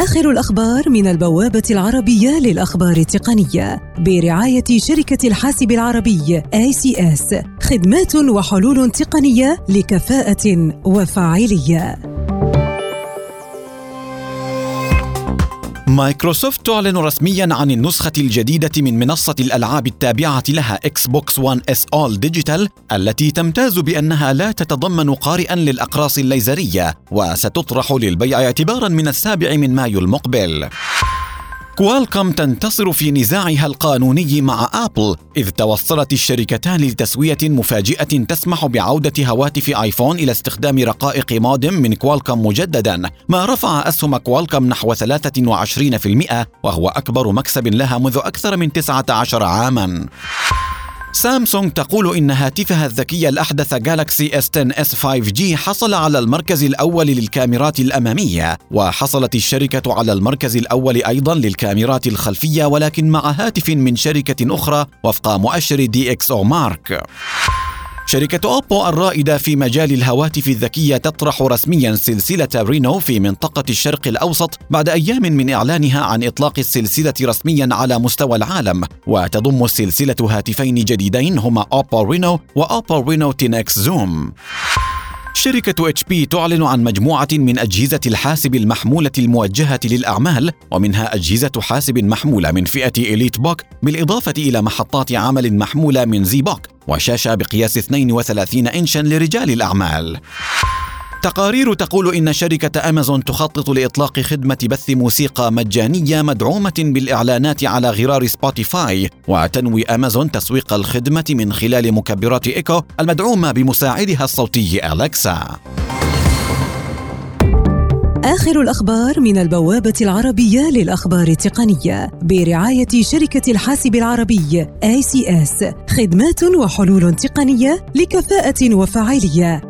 آخر الأخبار من البوابة العربية للأخبار التقنية برعاية شركة الحاسب العربي ACS خدمات وحلول تقنية لكفاءة وفاعلية. مايكروسوفت تعلن رسميا عن النسخة الجديدة من منصة الألعاب التابعة لها إكس بوكس 1 S All Digital التي تمتاز بأنها لا تتضمن قارئا للأقراص الليزرية وستطرح للبيع اعتبارا من السابع من مايو المقبل. كوالكوم تنتصر في نزاعها القانوني مع آبل إذ توصلت الشركتان لتسوية مفاجئة تسمح بعودة هواتف آيفون إلى استخدام رقائق مودم من كوالكوم مجددا. ما رفع أسهم كوالكوم نحو 23% وهو أكبر مكسب لها منذ أكثر من 19 عاما. سامسونج تقول إن هاتفها الذكي الأحدث جالاكسي S 10 S 5G حصل على المركز الأول للكاميرات الأمامية وحصلت الشركة على المركز الأول أيضا للكاميرات الخلفية ولكن مع هاتف من شركة أخرى وفق مؤشر DxOMark شركة أوبو الرائدة في مجال الهواتف الذكية تطرح رسميا سلسلة رينو في منطقة الشرق الأوسط بعد أيام من إعلانها عن إطلاق السلسلة رسميا على مستوى العالم وتضم السلسلة هاتفين جديدين هما أوبو رينو وأوبو رينو 10 إكس زوم. شركة HP تعلن عن مجموعة من أجهزة الحاسب المحمولة الموجهة للأعمال ومنها أجهزة حاسب محمولة من فئة EliteBook بالإضافة إلى محطات عمل محمولة من ZBook وشاشة بقياس 32 إنشا لرجال الأعمال. تقارير تقول إن شركة أمازون تخطط لإطلاق خدمة بث موسيقى مجانية مدعومة بالإعلانات على غرار سبوتيفاي وتنوي أمازون تسويق الخدمة من خلال مكبرات إيكو المدعومة بمساعدها الصوتي أليكسا. آخر الأخبار من البوابة العربية للأخبار التقنية برعاية شركة الحاسب العربي ACS خدمات وحلول تقنية لكفاءة وفاعلية.